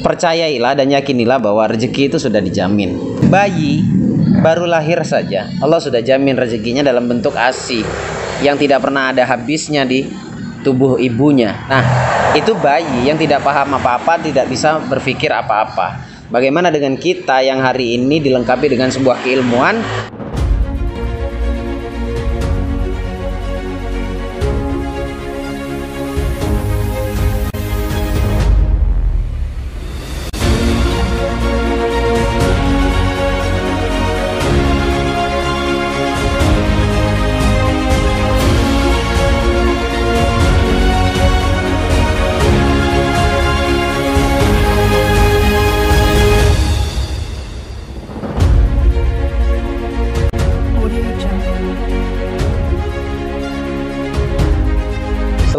Percayailah dan yakinilah bahwa rezeki itu sudah dijamin. Bayi baru lahir saja, Allah sudah jamin rezekinya dalam bentuk ASI yang tidak pernah ada habisnya di tubuh ibunya. Nah, itu bayi yang tidak paham apa-apa, tidak bisa berpikir apa-apa. Bagaimana dengan kita yang hari ini dilengkapi dengan sebuah keilmuan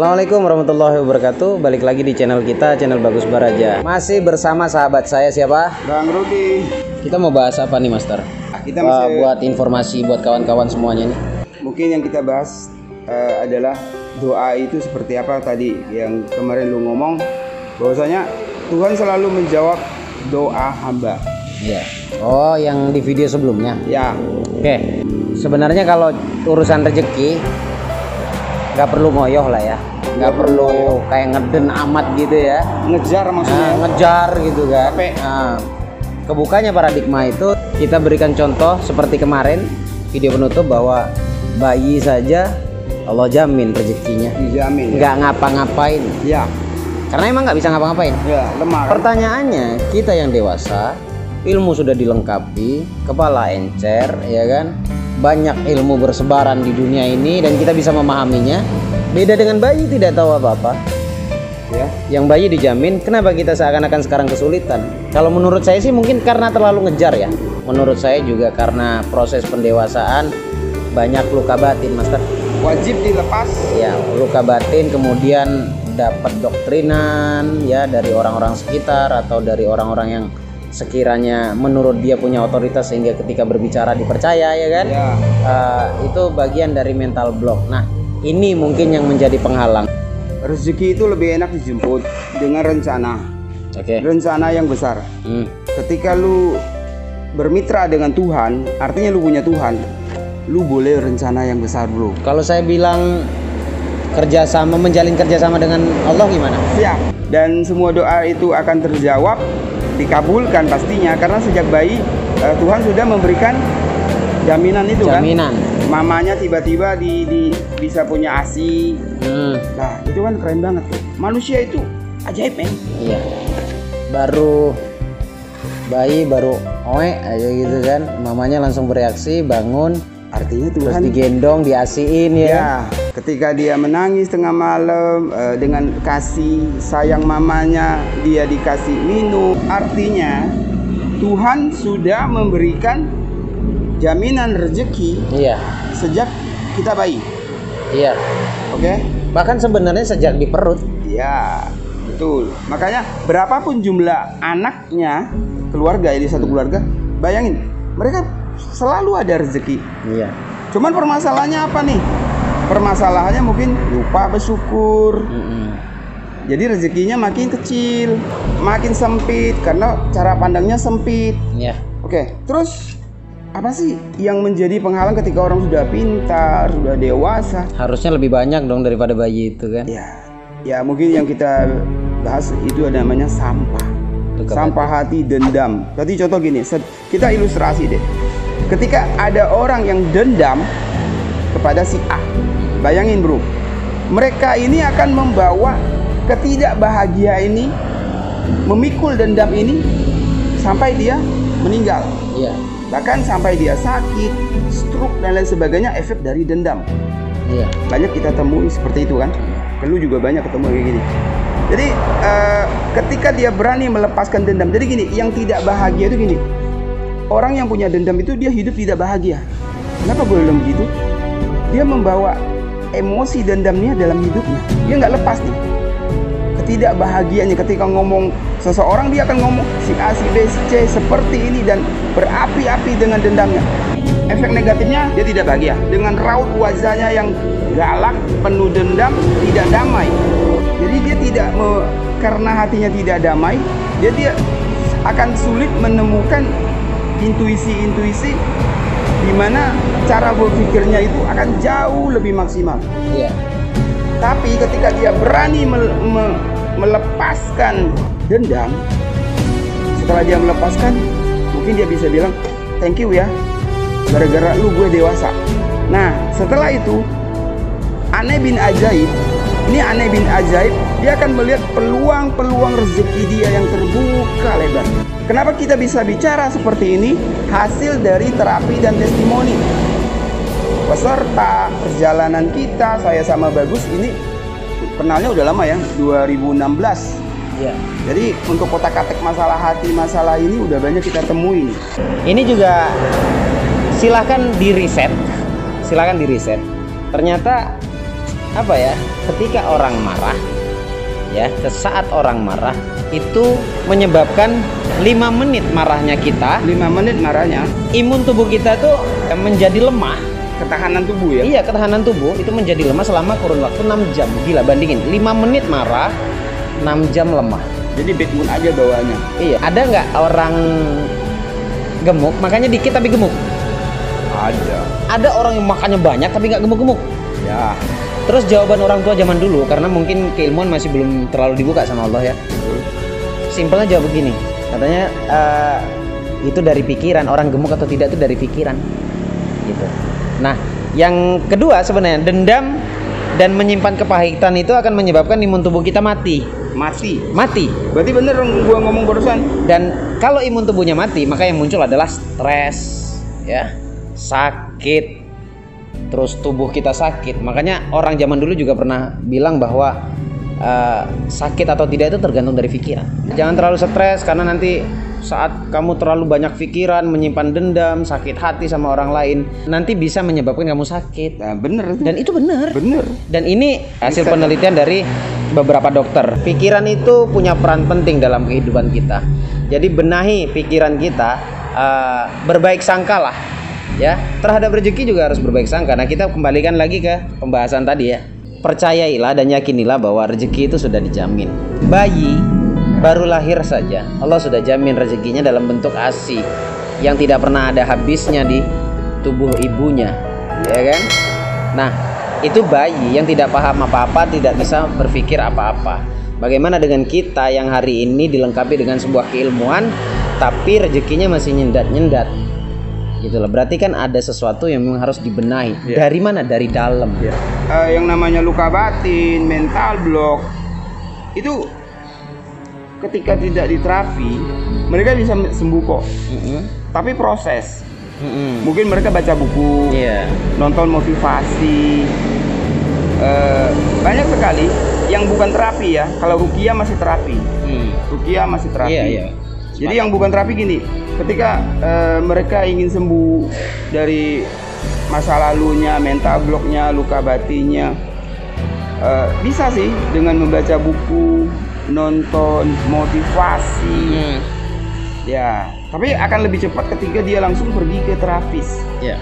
Assalamualaikum warahmatullahi wabarakatuh. Balik lagi di channel kita, channel Bagus Baraja. Masih bersama sahabat saya siapa? Bang Rudi. Kita mau bahas apa nih Master? Kita Wah, masih buat informasi buat kawan-kawan semuanya nih. Mungkin yang kita bahas eh, adalah doa itu seperti apa tadi yang kemarin lu ngomong. Bahwasanya Tuhan selalu menjawab doa hamba. Iya. Oh yang di video sebelumnya? Ya, Oke. Sebenarnya kalau urusan rezeki nggak perlu ngoyoh lah ya nggak perlu kayak ngeden amat gitu ya ngejar maksudnya. Nah, ngejar gitu kan. Capek. Nah, kebukanya paradigma itu kita berikan contoh seperti kemarin video penutup bahwa bayi saja Allah jamin rezekinya. Dijamin. ya. Nggak ngapa-ngapain. Ya, Karena emang nggak bisa ngapa-ngapain. ya lemah. kan? Pertanyaannya, kita yang dewasa, ilmu sudah dilengkapi, kepala encer, ya kan? Banyak ilmu bersebaran di dunia ini dan kita bisa memahaminya. Beda dengan bayi tidak tahu apa-apa Ya, yang bayi dijamin kenapa kita seakan-akan sekarang kesulitan kalau menurut saya sih mungkin karena terlalu ngejar ya menurut saya juga karena proses pendewasaan banyak luka batin master wajib dilepas. ya luka batin kemudian dapat doktrinan ya dari orang-orang sekitar atau dari orang-orang yang sekiranya menurut dia punya otoritas sehingga ketika berbicara dipercaya ya kan Ya, Eh, itu bagian dari mental block nah ini mungkin yang menjadi penghalang rezeki itu lebih enak dijemput dengan rencana. oke Rencana yang besar. Hmm. Ketika lu bermitra dengan Tuhan, artinya lu punya Tuhan. Lu boleh rencana yang besar, Bro. Kalau saya bilang kerjasama menjalin kerjasama dengan Allah gimana? Ya, dan semua doa itu akan terjawab, dikabulkan pastinya karena sejak bayi eh, Tuhan sudah memberikan jaminan itu kan. Jaminan. Mamanya tiba-tiba di, di- bisa punya ASI. Hmm, Nah, itu kan keren banget tuh. Manusia itu ajaib, men. iya. Baru bayi baru oe aja gitu kan. Mamanya langsung bereaksi, bangun, Artinya terus Tuhan digendong, diasiin ya. Ya, ketika dia menangis tengah malam eh, dengan kasih sayang mamanya, dia dikasih minum. Artinya Tuhan sudah memberikan jaminan rezeki Iya. sejak kita bayi. Iya. Oke? Bahkan sebenarnya sejak di perut. Ya, betul. Makanya berapapun jumlah anaknya keluarga ini satu keluarga, bayangin mereka selalu ada rezeki. Iya. Cuman permasalahannya apa nih? Permasalahannya mungkin lupa bersyukur. Mm-mm. Jadi rezekinya makin kecil, makin sempit karena cara pandangnya sempit. Iya. Oke, terus apa sih yang menjadi penghalang ketika orang sudah pintar, sudah dewasa? Harusnya lebih banyak dong daripada bayi itu kan. Ya, ya mungkin yang kita bahas itu ada namanya sampah. Luka Sampah hati dendam. Tadi contoh gini, kita ilustrasi deh. Ketika ada orang yang dendam kepada si A, bayangin bro, mereka ini akan membawa ketidakbahagia ini, memikul dendam ini sampai dia meninggal. Iya. Bahkan sampai dia sakit, stroke dan lain sebagainya efek dari dendam. Iya. banyak kita temui seperti itu kan? Lu juga banyak ketemu kayak gini. Jadi eh, ketika dia berani melepaskan dendam jadi gini yang tidak bahagia itu gini. Orang yang punya dendam itu dia hidup tidak bahagia. Kenapa gue bilang begitu? Dia membawa emosi dendamnya dalam hidupnya. Dia nggak lepas nih. Ketidakbahagiaannya ketika ngomong seseorang dia akan ngomong si A si B si C seperti ini dan berapi-api dengan dendamnya. Efek negatifnya dia tidak bahagia. Dengan raut wajahnya yang galak penuh dendam tidak damai. Jadi dia tidak me- karena hatinya tidak damai Jadi dia akan sulit menemukan intuisi-intuisi di mana cara berpikirnya itu akan jauh lebih maksimal. Iya. Tapi ketika dia berani mel- me- melepaskan dendam, setelah dia melepaskan, mungkin dia bisa bilang, thank you ya, gara-gara lu gue dewasa. Nah, setelah itu, aneh bin ajaib, ini aneh bin ajaib, dia akan melihat peluang-peluang rezeki dia yang terbuka lebar. Kenapa kita bisa bicara seperti ini? Hasil dari terapi dan testimoni peserta perjalanan kita saya sama Bagus ini kenalnya udah lama ya 2016 Iya. jadi untuk kotak katek masalah hati masalah ini udah banyak kita temui Ini juga silahkan di reset, silahkan di reset. Ternyata apa ya? Ketika orang marah, ya, sesaat orang marah itu menyebabkan lima menit marahnya kita, 5 menit marahnya imun tubuh kita tuh menjadi lemah. ketahanan tubuh ya Iya, ketahanan tubuh itu menjadi lemah selama kurun waktu 6 jam. Gila, bandingin 5 menit marah, 6 jam lemah. jadi bad mood aja bawaannya Iya, ada nggak orang gemuk makanya dikit tapi gemuk? ada Ada orang yang makannya banyak tapi nggak gemuk-gemuk. ya Terus jawaban orang tua zaman dulu karena mungkin keilmuan masih belum terlalu dibuka sama Allah ya. Simpelnya jawab begini, katanya eh, itu dari pikiran orang gemuk atau tidak itu dari pikiran, gitu. Nah, yang kedua sebenarnya dendam dan menyimpan kepahitan itu akan menyebabkan imun tubuh kita mati, mati mati. berarti bener dong gua ngomong barusan Dan kalau imun tubuhnya mati, maka yang muncul adalah stres, ya, sakit, terus tubuh kita sakit. Makanya orang zaman dulu juga pernah bilang bahwa eh, sakit atau tidak itu tergantung dari pikiran. Jangan terlalu stres karena nanti saat kamu terlalu banyak pikiran, menyimpan dendam, sakit hati sama orang lain, nanti bisa menyebabkan kamu sakit. nah, bener Dan itu benar. bener Dan ini hasil penelitian dari beberapa dokter. Pikiran itu punya peran penting dalam kehidupan kita. Jadi benahi pikiran kita, eh, berbaik sangka lah, ya. Terhadap rezeki juga harus berbaik sangka. Nah kita kembalikan lagi ke pembahasan tadi ya. Percayailah dan yakinilah bahwa rezeki itu sudah dijamin. Bayi baru lahir saja, Allah sudah jamin rezekinya dalam bentuk ASI yang tidak pernah ada habisnya di tubuh ibunya, ya kan? Nah, itu bayi yang tidak paham apa-apa, tidak bisa berpikir apa-apa. Bagaimana dengan kita yang hari ini dilengkapi dengan sebuah keilmuan, tapi rezekinya masih nyendat-nyendat? Gitu loh. Berarti kan ada sesuatu yang memang harus dibenahi. Iya. Dari mana? Dari dalam. ya. Eh, yang namanya luka batin mental block itu ketika tidak diterapi mereka bisa sembuh kok Mm-mm. tapi proses Mm-mm. mungkin mereka baca buku Iya. nonton motivasi Eh, banyak sekali yang bukan terapi ya kalau rukia masih terapi Mm. rukia masih terapi Iya, iya. Jadi yang bukan terapi gini ketika eh, mereka ingin sembuh dari masa lalunya mental blocknya luka batinnya eh, bisa sih dengan membaca buku nonton motivasi Mm. ya tapi akan lebih cepat ketika dia langsung pergi ke terapis Iya.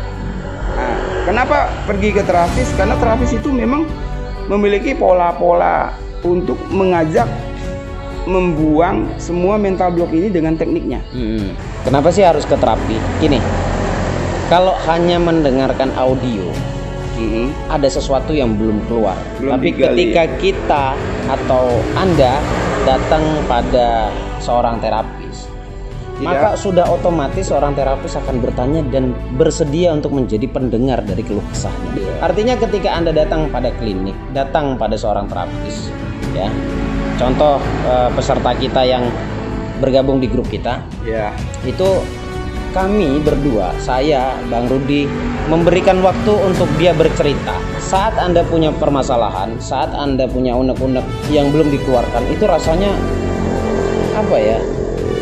Nah, kenapa pergi ke terapis? Karena terapis itu memang memiliki pola-pola untuk mengajak membuang semua mental block ini dengan tekniknya. Mm. Kenapa sih harus ke terapi? Gini, kalau hanya mendengarkan audio, ada sesuatu yang belum keluar. Belum Tapi digali, ketika kita atau Anda datang pada seorang terapis, Tidak. maka sudah otomatis seorang terapis akan bertanya dan bersedia untuk menjadi pendengar dari keluh kesahnya. Iya. Artinya ketika Anda datang pada klinik, datang pada seorang terapis, ya. Contoh eh, peserta kita yang bergabung di grup kita, Ya, itu kami berdua, saya, Bang Rudi, memberikan waktu untuk dia bercerita. Saat Anda punya permasalahan, saat Anda punya unek-unek yang belum dikeluarkan, itu rasanya apa ya?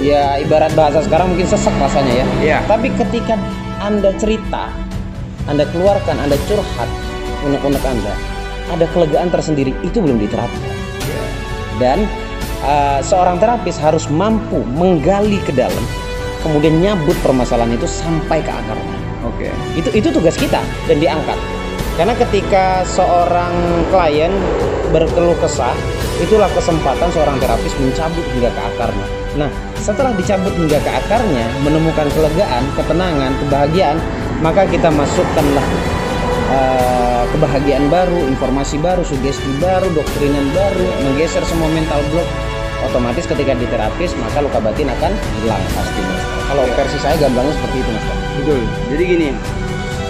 Ya ibarat bahasa sekarang mungkin sesek rasanya ya. Iya. Tapi ketika Anda cerita, Anda keluarkan, Anda curhat unek-unek Anda, ada kelegaan tersendiri. Itu belum diterapkan dan uh, seorang terapis harus mampu menggali ke dalam kemudian nyabut permasalahan itu sampai ke akarnya oke. itu itu tugas kita dan diangkat. Karena ketika seorang klien berkeluh kesah itulah kesempatan seorang terapis mencabut hingga ke akarnya. Nah, setelah dicabut hingga ke akarnya, menemukan kelegaan, ketenangan, kebahagiaan, maka kita masukkanlah uh, kebahagiaan baru, informasi baru, sugesti baru, doktrinan baru, menggeser semua mental block. Otomatis ketika diterapis, maka luka batin akan hilang pasti, Mas. Kalau versi saya gambarnya seperti itu, Mas. Betul. Jadi gini,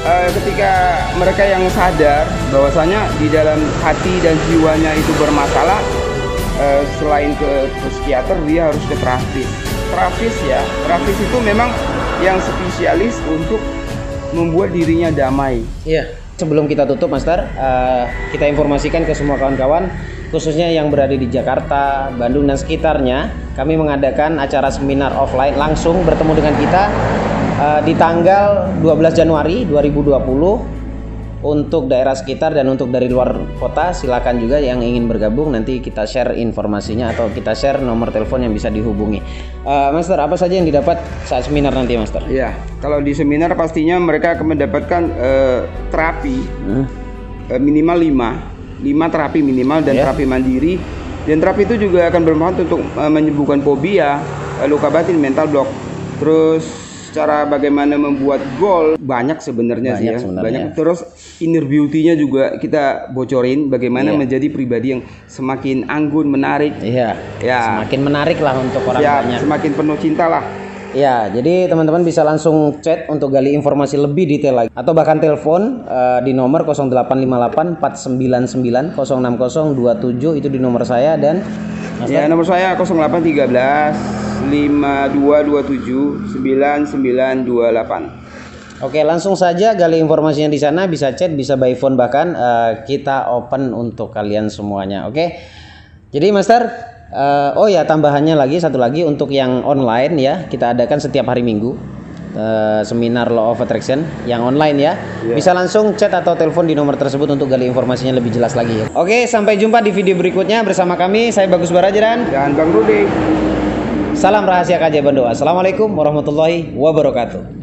uh, ketika mereka yang sadar bahwasanya di dalam hati dan jiwanya itu bermasalah, uh, selain ke psikiater dia harus ke terapis. Terapis ya, terapis itu memang yang spesialis untuk membuat dirinya damai. Iya. Sebelum kita tutup, Master, uh, kita informasikan ke semua kawan-kawan, khususnya yang berada di Jakarta, Bandung dan sekitarnya, kami mengadakan acara seminar offline langsung bertemu dengan kita uh, di tanggal 12 Januari 2020 untuk daerah sekitar dan untuk dari luar kota silakan juga yang ingin bergabung nanti kita share informasinya atau kita share nomor telepon yang bisa dihubungi. Uh, Master apa saja yang didapat saat seminar nanti Master? Ya kalau di seminar pastinya mereka akan mendapatkan uh, terapi hmm. uh, minimal 5 5 terapi minimal dan yeah. terapi mandiri dan terapi itu juga akan bermanfaat untuk uh, menyembuhkan fobia, uh, luka batin, mental block. Terus cara bagaimana membuat gol banyak sebenarnya sih ya. sebenarnya. banyak. Terus inner beauty-nya juga kita bocorin bagaimana iya. menjadi pribadi yang semakin anggun menarik. Iya. Ya. Semakin menarik lah untuk orang ya, banyak. semakin penuh cinta lah. Ya, jadi teman-teman bisa langsung chat untuk gali informasi lebih detail lagi. Atau bahkan telepon uh, di nomor 0858 499 06027 itu di nomor saya. Dan Ya, nomor saya 0813 5227 9928. Oke, langsung saja gali informasinya di sana bisa chat, bisa by phone bahkan uh, kita open untuk kalian semuanya. Oke. Jadi Master, uh, oh ya tambahannya lagi satu lagi untuk yang online ya, kita adakan setiap hari Minggu. Uh, seminar Law of Attraction yang online ya. Yeah. Bisa langsung chat atau telepon di nomor tersebut untuk gali informasinya lebih jelas lagi ya. Oke, sampai jumpa di video berikutnya bersama kami. Saya Bagus Barajaran dan Bang Rudi. Salam rahasia kajian doa. Assalamualaikum warahmatullahi wabarakatuh.